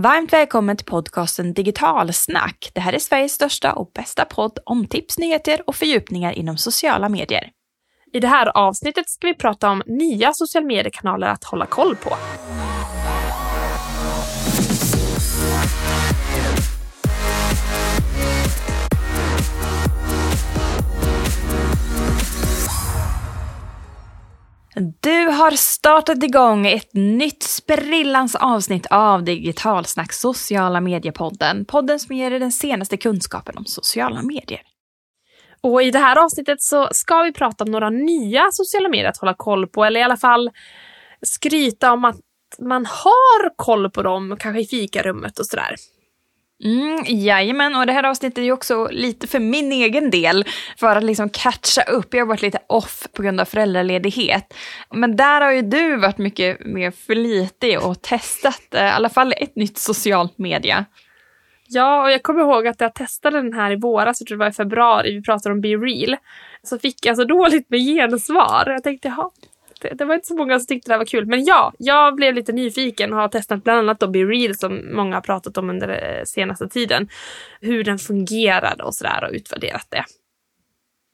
Varmt välkommen till podcasten Digitalsnack. Det här är Sveriges största och bästa podd om tips, nyheter och fördjupningar inom sociala medier. I det här avsnittet ska vi prata om nya sociala mediekanaler att hålla koll på. Du har startat igång ett nytt sprillans avsnitt av Digitalsnack sociala mediepodden. Podden som ger dig den senaste kunskapen om sociala medier. Och i det här avsnittet så ska vi prata om några nya sociala medier att hålla koll på, eller i alla fall skryta om att man har koll på dem, kanske i fikarummet och sådär. Mm, jajamän, och det här avsnittet är ju också lite för min egen del, för att liksom catcha upp. Jag har varit lite off på grund av föräldraledighet. Men där har ju du varit mycket mer flitig och testat eh, i alla fall ett nytt socialt media. Ja, och jag kommer ihåg att jag testade den här i våras, jag tror det var i februari, vi pratade om Be Real. Så fick jag så dåligt med gensvar. Jag tänkte, jaha, det, var inte så många som tyckte det var kul. Men ja, jag blev lite nyfiken och har testat bland annat då Be Real som många har pratat om under den senaste tiden. Hur den fungerade och sådär och utvärderat det.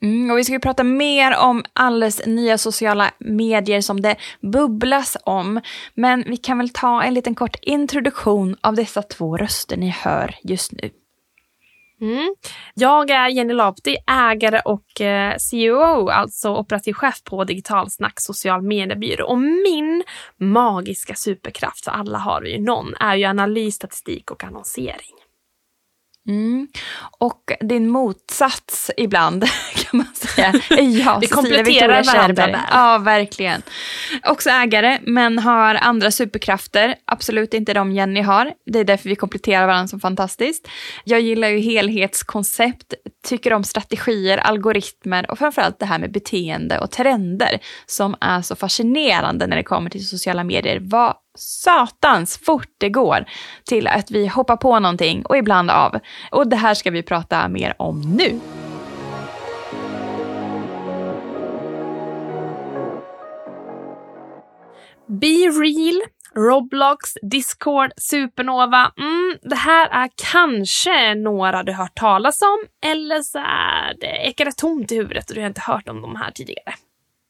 Mm, och vi ska ju prata mer om alldeles nya sociala medier som det bubblas om. Men vi kan väl ta en liten kort introduktion av dessa två röster ni hör just nu. Mm. Jag är Jenny Lapti, ägare och eh, CEO, alltså operativ chef på Digitalsnack social mediebyrå. Och min magiska superkraft, för alla har vi ju någon, är ju analys, statistik och annonsering. Mm. Och din motsats ibland kan man säga jag, Vi kompletterar varandra där. Ja, verkligen. Också ägare, men har andra superkrafter. Absolut inte de Jenny har. Det är därför vi kompletterar varandra så fantastiskt. Jag gillar ju helhetskoncept, tycker om strategier, algoritmer och framförallt det här med beteende och trender som är så fascinerande när det kommer till sociala medier. Vad satans fort det går till att vi hoppar på någonting och ibland av. Och det här ska vi prata mer om nu. Be real, Roblox, Discord, Supernova. Mm, det här är kanske några du hört talas om eller så är det ekar det tomt i huvudet och du har inte hört om de här tidigare.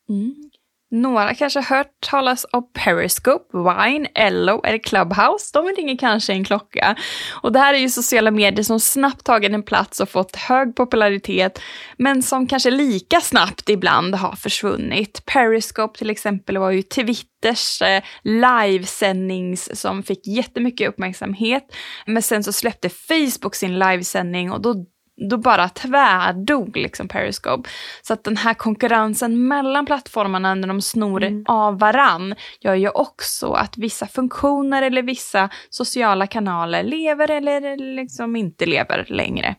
Mm. Några kanske har hört talas om Periscope, Wine, Ello eller Clubhouse. De ringer kanske en klocka. Och det här är ju sociala medier som snabbt tagit en plats och fått hög popularitet, men som kanske lika snabbt ibland har försvunnit. Periscope till exempel var ju Twitters eh, livesändnings som fick jättemycket uppmärksamhet. Men sen så släppte Facebook sin livesändning och då då bara tvärdog liksom Periscope. Så att den här konkurrensen mellan plattformarna när de snor mm. av varann gör ju också att vissa funktioner eller vissa sociala kanaler lever eller liksom inte lever längre.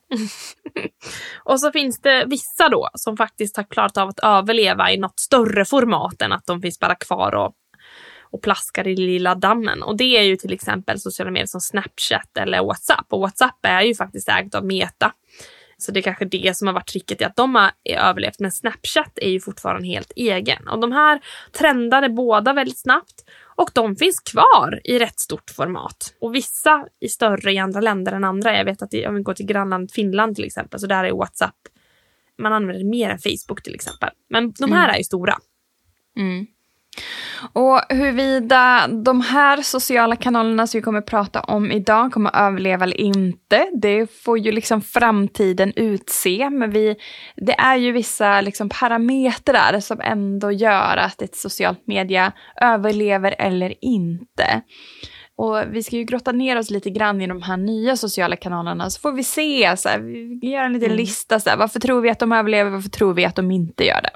och så finns det vissa då som faktiskt har klarat av att överleva i något större format än att de finns bara kvar och och plaskar i lilla dammen. Och det är ju till exempel sociala medier som Snapchat eller WhatsApp. Och WhatsApp är ju faktiskt ägt av Meta. Så det är kanske det som har varit tricket i att de har överlevt. Men Snapchat är ju fortfarande helt egen. Och de här trendade båda väldigt snabbt. Och de finns kvar i rätt stort format. Och vissa är större i andra länder än andra. Jag vet att om vi går till grannland Finland till exempel, så där är WhatsApp, man använder det mer än Facebook till exempel. Men de här mm. är ju stora. Mm. Och huruvida de här sociala kanalerna som vi kommer att prata om idag kommer att överleva eller inte, det får ju liksom framtiden utse. Men vi, det är ju vissa liksom parametrar som ändå gör att ett socialt media överlever eller inte. Och vi ska ju grotta ner oss lite grann i de här nya sociala kanalerna så får vi se, så här, vi gör en liten mm. lista, så här, varför tror vi att de överlever, varför tror vi att de inte gör det?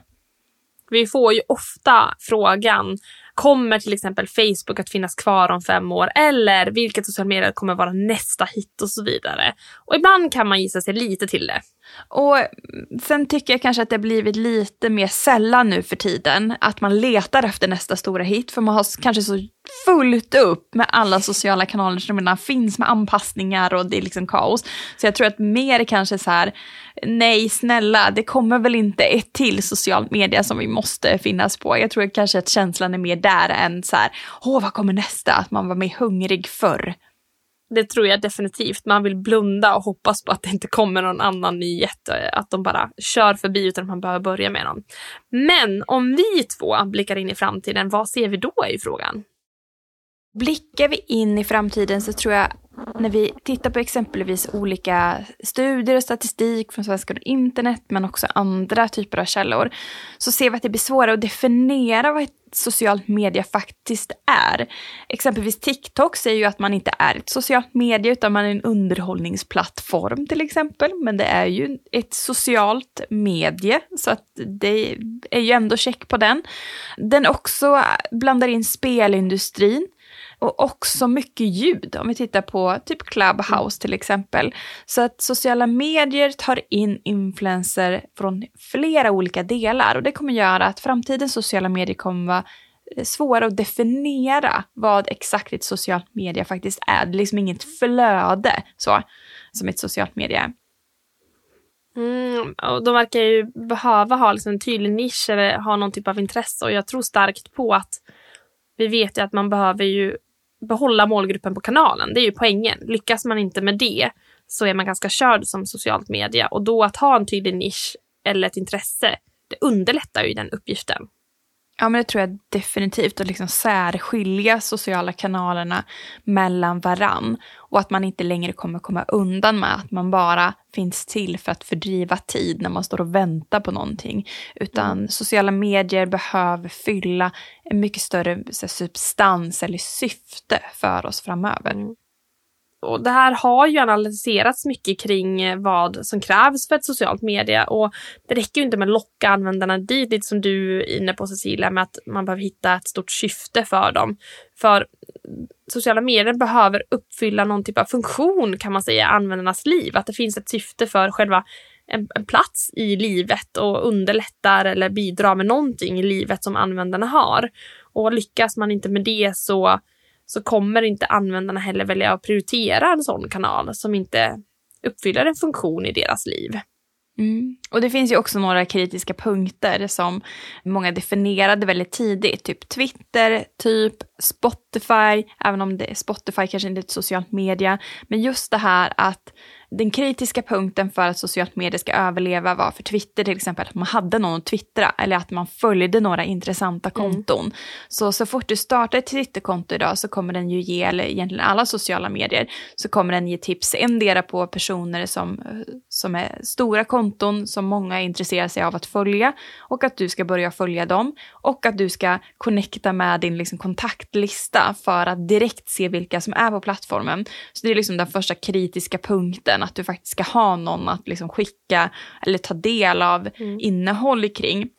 Vi får ju ofta frågan, kommer till exempel Facebook att finnas kvar om fem år? Eller vilket sociala medier kommer vara nästa hit och så vidare. Och ibland kan man gissa sig lite till det. Och sen tycker jag kanske att det har blivit lite mer sällan nu för tiden att man letar efter nästa stora hit för man har kanske så fullt upp med alla sociala kanaler som redan finns med anpassningar och det är liksom kaos. Så jag tror att mer kanske så här, nej snälla, det kommer väl inte ett till socialt media som vi måste finnas på. Jag tror kanske att känslan är mer där än så här, åh vad kommer nästa, att man var mer hungrig förr det tror jag definitivt. Man vill blunda och hoppas på att det inte kommer någon annan ny jätte, eh, att de bara kör förbi utan att man behöver börja med dem. Men om vi två blickar in i framtiden, vad ser vi då i frågan? Blickar vi in i framtiden så tror jag när vi tittar på exempelvis olika studier och statistik från Svenska internet men också andra typer av källor så ser vi att det blir svårare att definiera vad ett socialt media faktiskt är. Exempelvis TikTok säger ju att man inte är ett socialt media utan man är en underhållningsplattform till exempel. Men det är ju ett socialt medie så att det är ju ändå check på den. Den också blandar in spelindustrin och också mycket ljud, om vi tittar på typ Clubhouse till exempel. Så att sociala medier tar in influenser från flera olika delar och det kommer göra att framtidens sociala medier kommer vara eh, svåra att definiera vad exakt ett socialt media faktiskt är. Det är liksom inget flöde så, som ett socialt media är. Mm, och de verkar ju behöva ha liksom en tydlig nisch eller ha någon typ av intresse och jag tror starkt på att vi vet ju att man behöver ju behålla målgruppen på kanalen. Det är ju poängen. Lyckas man inte med det så är man ganska körd som socialt media och då att ha en tydlig nisch eller ett intresse, det underlättar ju den uppgiften. Ja, men det tror jag definitivt. Att liksom särskilja sociala kanalerna mellan varann. Och att man inte längre kommer komma undan med att man bara finns till för att fördriva tid när man står och väntar på någonting. Utan mm. sociala medier behöver fylla en mycket större här, substans eller syfte för oss framöver. Mm och det här har ju analyserats mycket kring eh, vad som krävs för ett socialt media och det räcker ju inte med att locka användarna dit, lite som du är inne på Cecilia, med att man behöver hitta ett stort syfte för dem. För sociala medier behöver uppfylla någon typ av funktion kan man säga i användarnas liv, att det finns ett syfte för själva en, en plats i livet och underlättar eller bidrar med någonting i livet som användarna har. Och lyckas man inte med det så så kommer inte användarna heller välja att prioritera en sån kanal som inte uppfyller en funktion i deras liv. Mm. Och det finns ju också några kritiska punkter som många definierade väldigt tidigt. Typ Twitter, typ Spotify, även om det, Spotify kanske inte är ett socialt media. Men just det här att den kritiska punkten för att socialt medier ska överleva var för Twitter till exempel att man hade någon att twittra eller att man följde några intressanta mm. konton. Mm. Så så fort du startar ett Twitterkonto idag så kommer den ju ge, eller egentligen alla sociala medier, så kommer den ge tips endera på personer som, som är stora konton som många intresserar sig av att följa och att du ska börja följa dem och att du ska connecta med din liksom, kontaktlista för att direkt se vilka som är på plattformen. Så det är liksom den första kritiska punkten att du faktiskt ska ha någon att liksom skicka eller ta del av mm. innehåll kring.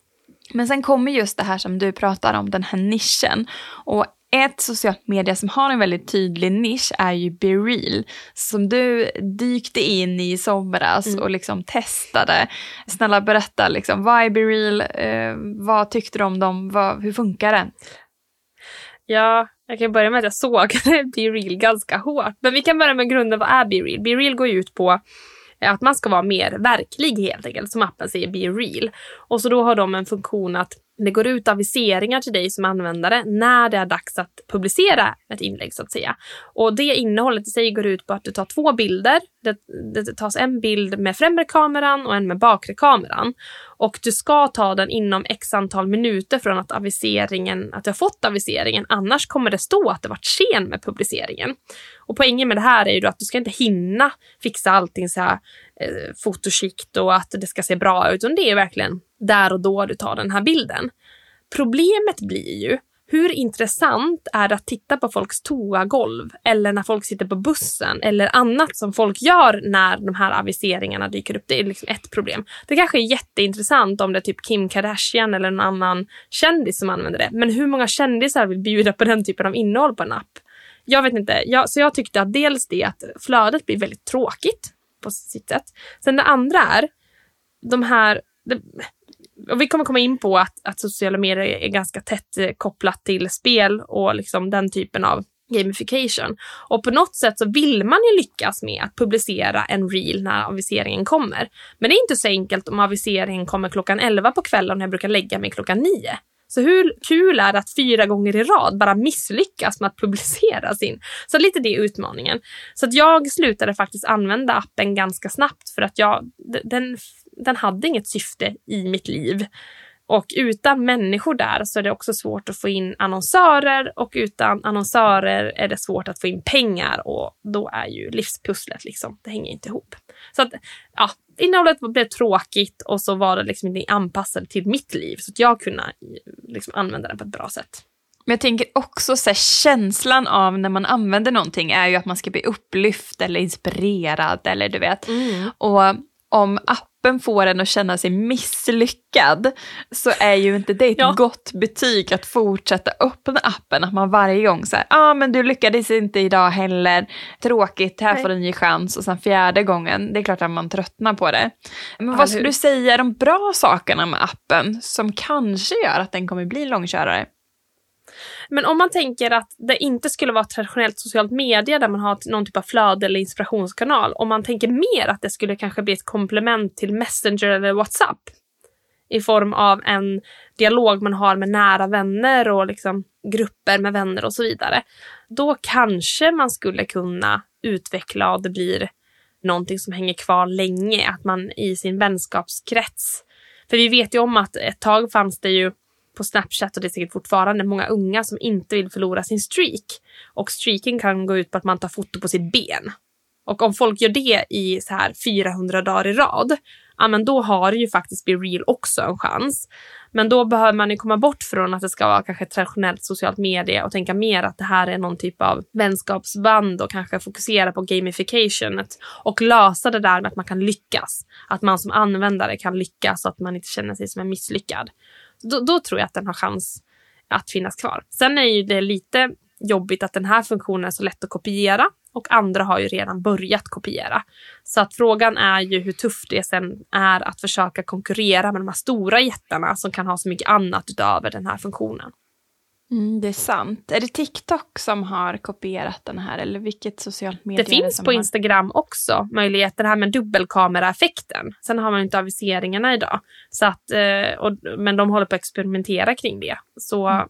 Men sen kommer just det här som du pratar om, den här nischen. Och ett socialt media som har en väldigt tydlig nisch är ju BeReal som du dykte in i somras mm. och liksom testade. Snälla berätta, liksom, vad är BeReal? Eh, vad tyckte du om dem? Vad, hur funkar den? Ja, jag kan börja med att jag såg BeReal ganska hårt. Men vi kan börja med grunden, vad är BeReal? BeReal går ju ut på att man ska vara mer verklig helt enkelt, som appen säger BeReal. Och så då har de en funktion att det går ut aviseringar till dig som användare när det är dags att publicera ett inlägg så att säga. Och det innehållet i sig går ut på att du tar två bilder. Det, det tas en bild med främre kameran och en med bakre kameran. Och du ska ta den inom x antal minuter från att aviseringen, att du har fått aviseringen. Annars kommer det stå att det varit sen med publiceringen. Och poängen med det här är ju att du ska inte hinna fixa allting så här eh, fotoskikt och att det ska se bra ut. Utan det är verkligen där och då du tar den här bilden. Problemet blir ju hur intressant är det att titta på folks toagolv eller när folk sitter på bussen eller annat som folk gör när de här aviseringarna dyker upp? Det är liksom ett problem. Det kanske är jätteintressant om det är typ Kim Kardashian eller någon annan kändis som använder det. Men hur många kändisar vill bjuda på den typen av innehåll på en app? Jag vet inte. Jag, så jag tyckte att dels det att flödet blir väldigt tråkigt på sitt sätt. Sen det andra är de här det, och vi kommer komma in på att, att sociala medier är ganska tätt eh, kopplat till spel och liksom den typen av gamification. Och på något sätt så vill man ju lyckas med att publicera en reel när aviseringen kommer. Men det är inte så enkelt om aviseringen kommer klockan 11 på kvällen och jag brukar lägga mig klockan 9. Så hur kul är det att fyra gånger i rad bara misslyckas med att publicera sin? Så lite det är utmaningen. Så att jag slutade faktiskt använda appen ganska snabbt för att jag, den, den hade inget syfte i mitt liv. Och utan människor där så är det också svårt att få in annonsörer och utan annonsörer är det svårt att få in pengar och då är ju livspusslet liksom, det hänger inte ihop. Så att, ja, innehållet blev tråkigt och så var det liksom inte anpassat till mitt liv så att jag kunde liksom använda den på ett bra sätt. Men jag tänker också så här, känslan av när man använder någonting är ju att man ska bli upplyft eller inspirerad eller du vet. Mm. Och om appen får en att känna sig misslyckad så är ju inte det ett ja. gott betyg att fortsätta öppna appen. Att man varje gång säger, ja ah, men du lyckades inte idag heller, tråkigt, här Nej. får du en ny chans. Och sen fjärde gången, det är klart att man tröttnar på det. Men ja, vad skulle du säga är de bra sakerna med appen som kanske gör att den kommer bli långkörare? Men om man tänker att det inte skulle vara traditionellt socialt media där man har någon typ av flöde eller inspirationskanal. Om man tänker mer att det skulle kanske bli ett komplement till Messenger eller WhatsApp. I form av en dialog man har med nära vänner och liksom grupper med vänner och så vidare. Då kanske man skulle kunna utveckla och det blir någonting som hänger kvar länge. Att man i sin vänskapskrets. För vi vet ju om att ett tag fanns det ju på Snapchat och det är säkert fortfarande många unga som inte vill förlora sin streak. Och streaking kan gå ut på att man tar foto på sitt ben. Och om folk gör det i så här 400 dagar i rad, ja men då har ju faktiskt Be Real också en chans. Men då behöver man ju komma bort från att det ska vara kanske traditionellt socialt media och tänka mer att det här är någon typ av vänskapsband och kanske fokusera på gamification och lösa det där med att man kan lyckas. Att man som användare kan lyckas så att man inte känner sig som en misslyckad. Då, då tror jag att den har chans att finnas kvar. Sen är ju det lite jobbigt att den här funktionen är så lätt att kopiera och andra har ju redan börjat kopiera. Så att frågan är ju hur tufft det sen är att försöka konkurrera med de här stora jättarna som kan ha så mycket annat utöver den här funktionen. Mm, det är sant. Är det TikTok som har kopierat den här eller vilket socialt medie? Det finns det på har... Instagram också möjligheten här med dubbelkameraeffekten. Sen har man inte aviseringarna idag. Så att, eh, och, men de håller på att experimentera kring det. Så mm.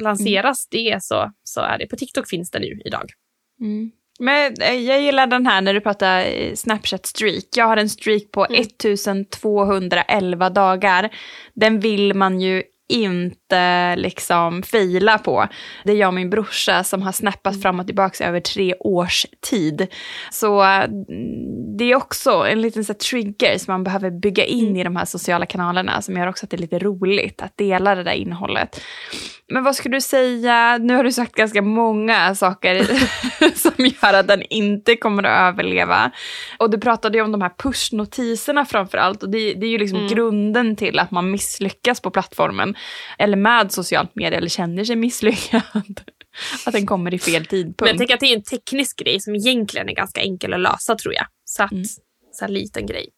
lanseras mm. det så, så är det. På TikTok finns det nu idag. Mm. Men eh, jag gillar den här när du pratar eh, Snapchat streak. Jag har en streak på mm. 1211 dagar. Den vill man ju inte liksom fila på. Det är jag och min brorsa som har snappat mm. fram och tillbaka över tre års tid. Så mm, det är också en liten så trigger som man behöver bygga in mm. i de här sociala kanalerna som gör också att det är lite roligt att dela det där innehållet. Men vad skulle du säga, nu har du sagt ganska många saker som gör att den inte kommer att överleva. Och du pratade ju om de här pushnotiserna framför allt och det, det är ju liksom mm. grunden till att man misslyckas på plattformen eller med socialt media eller känner sig misslyckad. att den kommer i fel tidpunkt. Men jag tänker att det är en teknisk grej som egentligen är ganska enkel att lösa tror jag. Så att, mm. så här liten grej.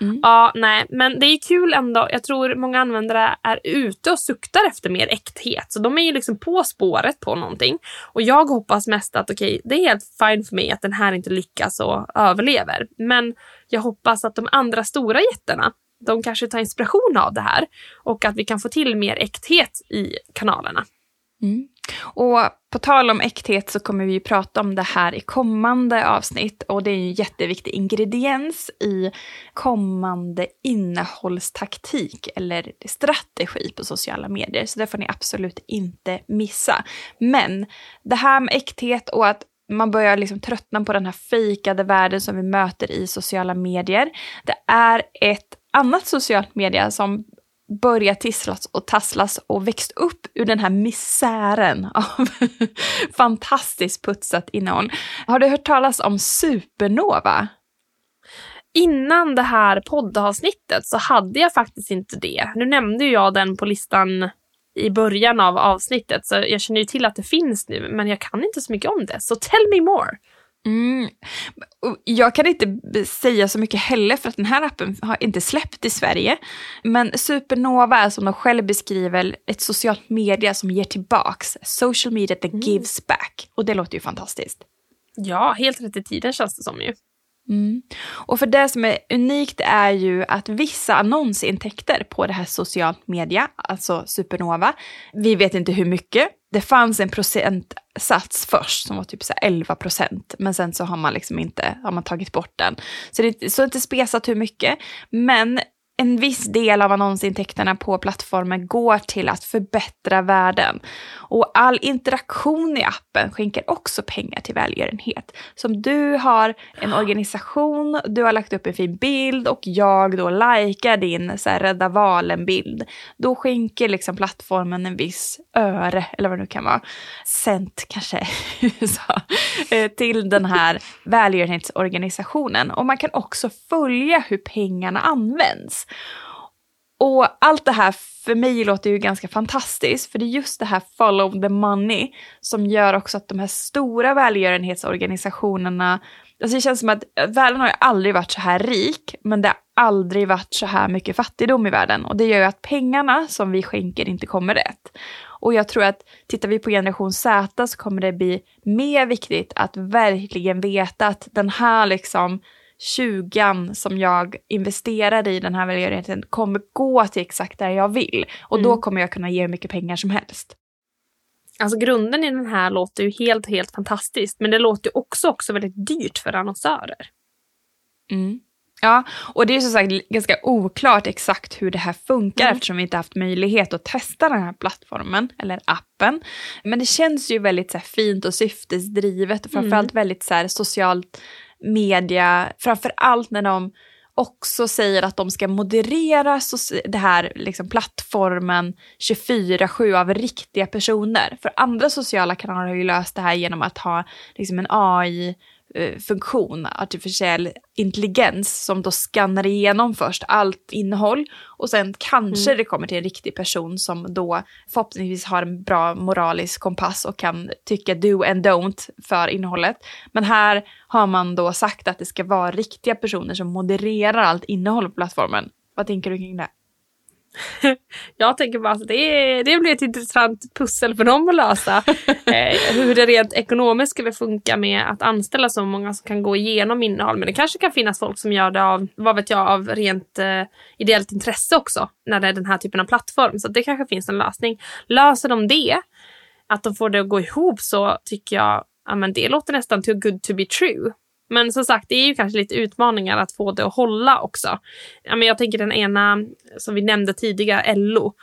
Mm. Ja, nej, men det är kul ändå. Jag tror många användare är ute och suktar efter mer äkthet. Så de är ju liksom på spåret på någonting. Och jag hoppas mest att okej, okay, det är helt fine för mig att den här inte lyckas och överlever. Men jag hoppas att de andra stora jättarna, de kanske tar inspiration av det här och att vi kan få till mer äkthet i kanalerna. Mm. Och på tal om äkthet så kommer vi ju prata om det här i kommande avsnitt och det är en jätteviktig ingrediens i kommande innehållstaktik eller strategi på sociala medier. Så det får ni absolut inte missa. Men det här med äkthet och att man börjar liksom tröttna på den här fejkade världen som vi möter i sociala medier. Det är ett annat socialt media som börjat tisslas och tasslas och växt upp ur den här misären av fantastiskt putsat innehåll. Har du hört talas om Supernova? Innan det här poddavsnittet så hade jag faktiskt inte det. Nu nämnde jag den på listan i början av avsnittet så jag känner ju till att det finns nu men jag kan inte så mycket om det. Så tell me more! Mm. Jag kan inte säga så mycket heller för att den här appen har inte släppt i Sverige. Men Supernova är som de själv beskriver ett socialt media som ger tillbaks. Social media that mm. gives back. Och det låter ju fantastiskt. Ja, helt rätt i tiden känns det som ju. Mm. Och för det som är unikt är ju att vissa annonsintäkter på det här socialt media, alltså Supernova, vi vet inte hur mycket. Det fanns en procentsats först som var typ så 11 procent, men sen så har man liksom inte, har man tagit bort den. Så det är så inte spesat hur mycket, men en viss del av annonsintäkterna på plattformen går till att förbättra värden. Och all interaktion i appen skänker också pengar till välgörenhet. Som du har en organisation, du har lagt upp en fin bild och jag då likar din så här, Rädda Valen-bild. Då skänker liksom plattformen en viss öre, eller vad det nu kan vara, cent kanske, eh, till den här välgörenhetsorganisationen. Och man kan också följa hur pengarna används. Och allt det här för mig låter ju ganska fantastiskt, för det är just det här follow the money som gör också att de här stora välgörenhetsorganisationerna, alltså det känns som att världen har ju aldrig varit så här rik, men det har aldrig varit så här mycket fattigdom i världen. Och det gör ju att pengarna som vi skänker inte kommer rätt. Och jag tror att tittar vi på generation Z så kommer det bli mer viktigt att verkligen veta att den här liksom 20 som jag investerar i den här välgörenheten kommer gå till exakt där jag vill. Och mm. då kommer jag kunna ge hur mycket pengar som helst. Alltså grunden i den här låter ju helt, helt fantastiskt. Men det låter ju också, också väldigt dyrt för annonsörer. Mm. Ja, och det är som sagt ganska oklart exakt hur det här funkar mm. eftersom vi inte haft möjlighet att testa den här plattformen eller appen. Men det känns ju väldigt så här, fint och syftesdrivet och framförallt mm. väldigt så här, socialt media, framför allt när de också säger att de ska moderera det här liksom, plattformen 24-7 av riktiga personer. För andra sociala kanaler har ju löst det här genom att ha liksom, en AI funktion, artificiell intelligens, som då skannar igenom först allt innehåll och sen kanske mm. det kommer till en riktig person som då förhoppningsvis har en bra moralisk kompass och kan tycka do and don't för innehållet. Men här har man då sagt att det ska vara riktiga personer som modererar allt innehåll på plattformen. Vad tänker du kring det? Jag tänker bara att det, det blir ett intressant pussel för dem att lösa. eh, hur det rent ekonomiskt skulle funka med att anställa så många som kan gå igenom innehåll. Men det kanske kan finnas folk som gör det av, vad vet jag, av rent eh, ideellt intresse också. När det är den här typen av plattform. Så det kanske finns en lösning. Löser de det, att de får det att gå ihop så tycker jag, ja men det låter nästan too good to be true. Men som sagt, det är ju kanske lite utmaningar att få det att hålla också. Ja, men jag tänker den ena som vi nämnde tidigare, LO.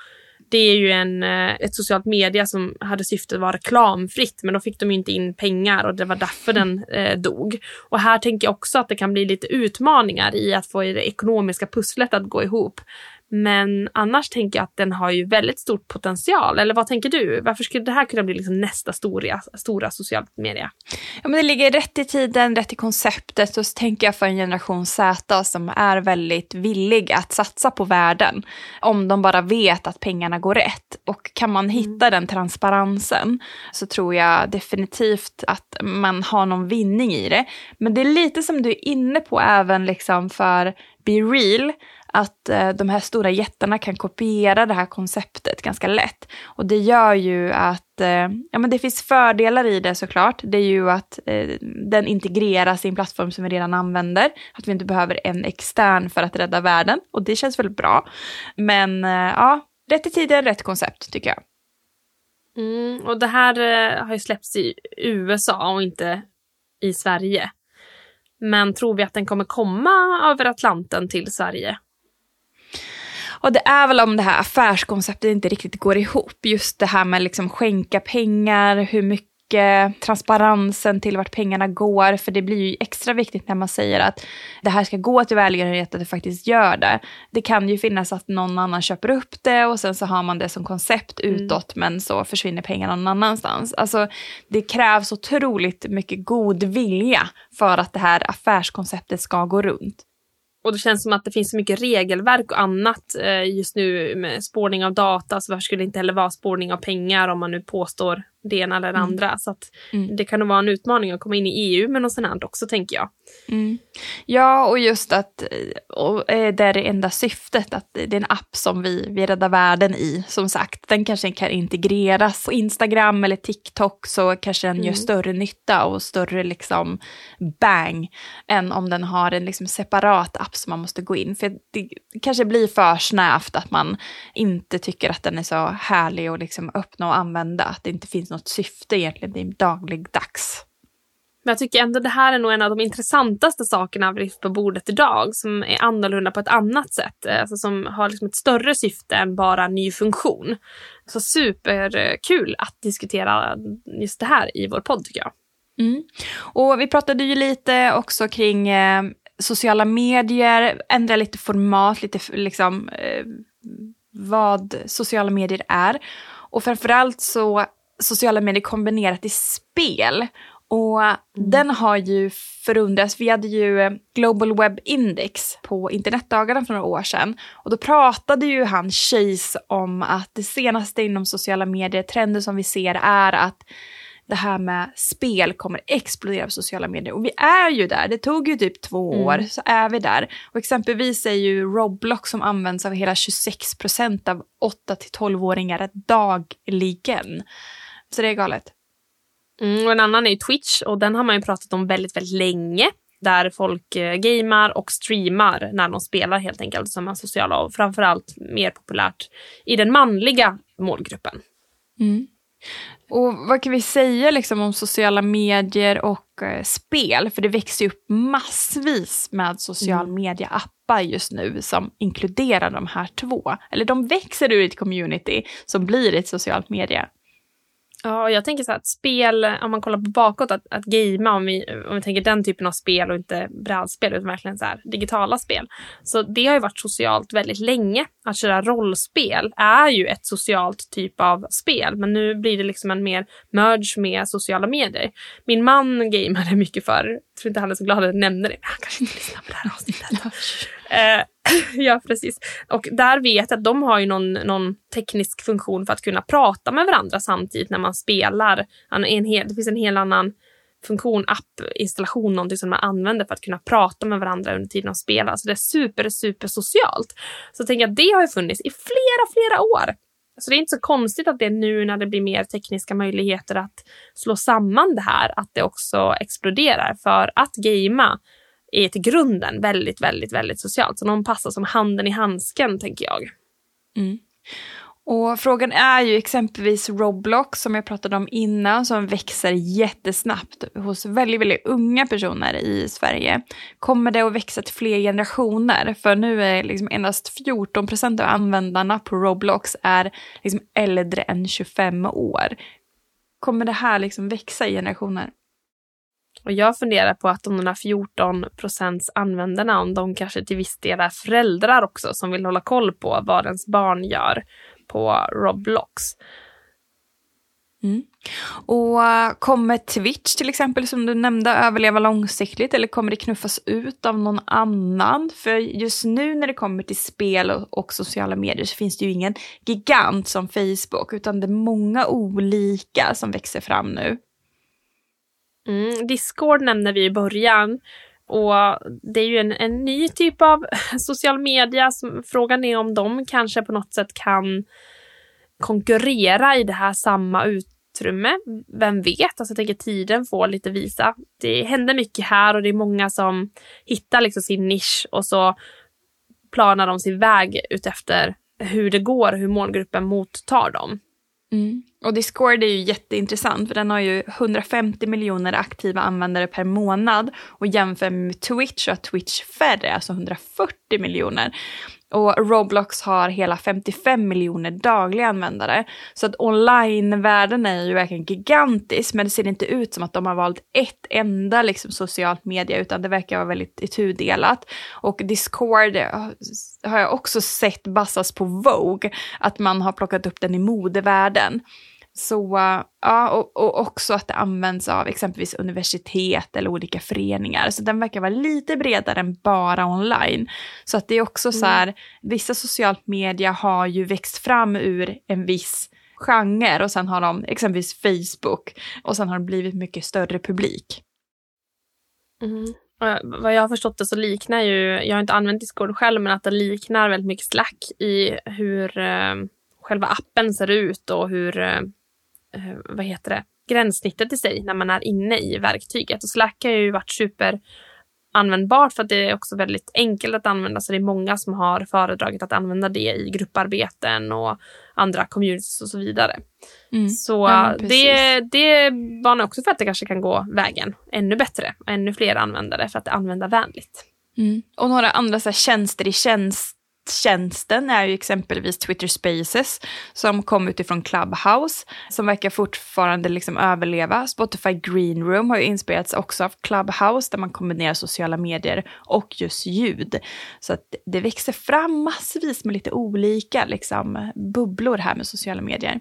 Det är ju en, eh, ett socialt media som hade syftet att vara reklamfritt men då fick de ju inte in pengar och det var därför den eh, dog. Och här tänker jag också att det kan bli lite utmaningar i att få det ekonomiska pusslet att gå ihop. Men annars tänker jag att den har ju väldigt stor potential. Eller vad tänker du? Varför skulle det här kunna bli liksom nästa stora, stora socialt media? Ja, men det ligger rätt i tiden, rätt i konceptet och så tänker jag för en generation Z som är väldigt villig att satsa på världen. Om de bara vet att pengarna går rätt. Och kan man hitta mm. den transparensen så tror jag definitivt att man har någon vinning i det. Men det är lite som du är inne på även liksom för Be Real att eh, de här stora jättarna kan kopiera det här konceptet ganska lätt. Och det gör ju att, eh, ja men det finns fördelar i det såklart. Det är ju att eh, den integreras i en plattform som vi redan använder. Att vi inte behöver en extern för att rädda världen. Och det känns väl bra. Men eh, ja, rätt i tiden, rätt koncept tycker jag. Mm, och det här eh, har ju släppts i USA och inte i Sverige. Men tror vi att den kommer komma över Atlanten till Sverige? Och det är väl om det här affärskonceptet inte riktigt går ihop. Just det här med liksom skänka pengar, hur mycket transparensen till vart pengarna går. För det blir ju extra viktigt när man säger att det här ska gå till välgörenhet, att det faktiskt gör det. Det kan ju finnas att någon annan köper upp det och sen så har man det som koncept mm. utåt mm. men så försvinner pengarna någon annanstans. Alltså det krävs otroligt mycket god vilja för att det här affärskonceptet ska gå runt. Och det känns som att det finns så mycket regelverk och annat eh, just nu med spårning av data. Så varför skulle det inte heller vara spårning av pengar om man nu påstår det ena eller det Mm. andra. Så Mm. det kan nog vara en utmaning att komma in i EU med något sånt här också tänker jag. Mm. Ja, och just att och eh, det är det enda syftet, att det är en app som vi, vi räddar världen i. Som sagt, den kanske kan integreras på Instagram eller TikTok så kanske den gör Mm. större nytta och större liksom bang än om den har en liksom separat app som man måste gå in. För det kanske blir för snävt att man inte tycker att den är så härlig att liksom öppna och använda. Att det inte finns något syfte egentligen, är dagligdags. Men jag tycker ändå det här är nog en av de intressantaste sakerna vi på bordet idag som är annorlunda på ett annat sätt. eh, Alltså som har liksom ett större syfte än bara ny funktion. Så superkul att diskutera just det här i vår podd tycker jag. Mm. Och vi pratade ju lite också kring eh, sociala medier, ändra lite format, lite liksom eh, vad sociala medier är. Och framförallt så sociala medier kombinerat i spel. Och den har ju förundrats. Vi hade ju eh, Global Web Index på internetdagarna för några år sedan. Och då pratade ju han Chase om att det senaste inom sociala medier, trender som vi ser är att det här med spel kommer explodera på sociala medier. Och vi är ju där, det tog ju typ två Mm. år, så är vi där. Och exempelvis är ju Roblox som används av hela 26 procent av 8-12-åringar dagligen. Så det är galet. Mm, och en annan är Twitch och den har man ju pratat om väldigt, väldigt länge. Där folk eh, gamar och streamar när de spelar helt enkelt som är sociala och framförallt mer populärt i den manliga målgruppen. Mm. Och vad kan vi säga liksom om sociala medier och eh, spel? För det växer ju upp massvis med social Mm. media-appar just nu som inkluderar de här två. Eller de växer ur ett community som blir ett socialt media. Ja, och jag tänker så här att spel, om man kollar på bakåt, att, att gamea, om vi, om vi tänker den typen av spel och inte brädspel utan verkligen så här digitala spel. Så det har ju varit socialt väldigt länge. Att köra rollspel är ju ett socialt typ av spel, men nu blir det liksom en mer merge med sociala medier. Min man gameade mycket förr. Jag tror inte han är så glad att jag nämnde det, men han kanske inte lyssnar på det här avsnittet. Eh, ja, precis. Och där vet jag att de har ju någon, någon teknisk funktion för att kunna prata med varandra samtidigt när man spelar. En, hel, det finns en hel annan funktion, app, installation, någonting som man använder för att kunna prata med varandra under tiden de spelar. Så det är super, super socialt. Så jag tänker att det har ju funnits i flera, flera år. Så det är inte så konstigt att det är nu när det blir mer tekniska möjligheter att slå samman det här, att det också exploderar. För att gamea är till grunden väldigt, väldigt, väldigt socialt. Så de passar som handen i handsken, tänker jag. Mm. Och frågan är ju exempelvis Roblox som jag pratade om innan som växer jättesnabbt hos väldigt, väldigt unga personer i Sverige. Kommer det att växa till fler generationer? För nu är liksom endast 14 procent av användarna på Roblox är liksom äldre än 25 år. Kommer det här liksom växa i generationer? Och jag funderar på att om de där 14 procents användarna, om de kanske till viss del är föräldrar också som vill hålla koll på vad ens barn gör på Roblox. Mm. Och eh, kommer Twitch till exempel som du nämnde överleva långsiktigt eller kommer det knuffas ut av någon annan? För just nu när det kommer till spel och, och sociala medier så finns det ju ingen gigant som Facebook utan det är många olika som växer fram nu. Mm, Discord nämnde vi i början. Och det är ju en, en ny typ av social media. Som, frågan är om de kanske på något sätt kan konkurrera i det här samma utrymme. Vem vet? Alltså jag tänker tiden får lite visa. Det händer mycket här och det är många som hittar liksom sin nisch och så planar de sin väg utefter hur det går, hur målgruppen mottar dem. Mm. Och Discord är ju jätteintressant för den har ju 150 miljoner aktiva användare per månad och jämför med Twitch och Twitch färre, alltså 140 miljoner. Och Roblox har hela 55 miljoner dagliga användare. Så att online-världen är ju verkligen gigantisk, men det ser inte ut som att de har valt ett enda liksom, socialt media, utan det verkar vara väldigt itudelat. Och Discord eh, har jag också sett bassas på Vogue, att man har plockat upp den i modevärlden. Så ja, och, och också att det används av exempelvis universitet eller olika föreningar. Så den verkar vara lite bredare än bara online. Så att det är också så här, vissa socialt media har ju växt fram ur en viss genre och sen har de exempelvis Facebook och sen har det blivit mycket större publik. Mm. Vad jag har förstått det så liknar ju, jag har inte använt Discord själv, men att det liknar väldigt mycket Slack i hur eh, själva appen ser ut och hur, eh, eh vad heter det, gränssnittet i sig när man är inne i verktyget. Och Slack har ju varit super användbart för att det är också väldigt enkelt att använda. Så det är många som har föredragit att använda det i grupparbeten och andra communities och så vidare. Mm. Så ja, det, det varnar också för att det kanske kan gå vägen ännu bättre. Ännu fler användare för att det är användarvänligt. Mm. Och några andra så här, tjänster i tjänst tjänsten är ju exempelvis Twitter Spaces som kom utifrån Clubhouse som verkar fortfarande liksom överleva. Spotify Green Room har ju inspirerats också av Clubhouse där man kombinerar sociala medier och just ljud. Så att det växer fram massvis med lite olika liksom, bubblor här med sociala medier.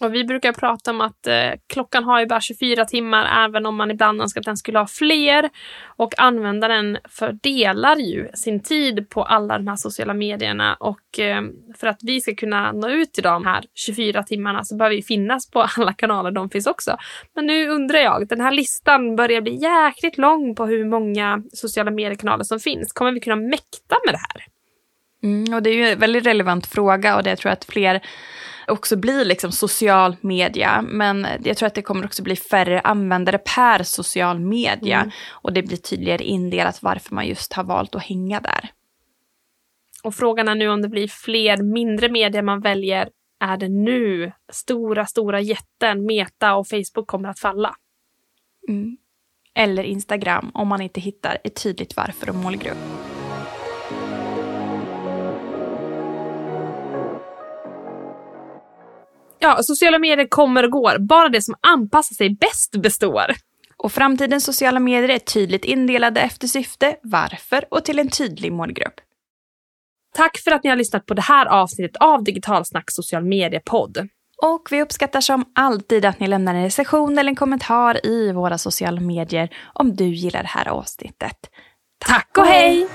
Och vi brukar prata om att eh, klockan har ju bara 24 timmar även om man ibland önskar att den skulle ha fler. Och användaren fördelar ju sin tid på alla de här sociala medierna och eh, för att vi ska kunna nå ut till de här 24 timmarna så behöver vi finnas på alla kanaler de finns också. Men nu undrar jag, den här listan börjar bli jäkligt lång på hur många sociala mediekanaler som finns. Kommer vi kunna mäkta med det här? Mm, och det är ju en väldigt relevant fråga och det tror jag att fler också bli liksom social media. Men jag tror att det kommer också bli färre användare per social media. Mm. Och det blir tydligare indelat varför man just har valt att hänga där. Och frågan är nu om det blir fler mindre medier man väljer. Är det nu stora, stora jätten Meta och Facebook kommer att falla? Mm. Eller Instagram om man inte hittar ett tydligt varför och målgrupp. Ja, sociala medier kommer och går. Bara det som anpassar sig bäst består. Och framtidens sociala medier är tydligt indelade efter syfte, varför och till en tydlig målgrupp. Tack för att ni har lyssnat på det här avsnittet av Digitalsnack social media-podd. Och vi uppskattar som alltid att ni lämnar en recension eller en kommentar i våra sociala medier om du gillar det här avsnittet. Tack och hej!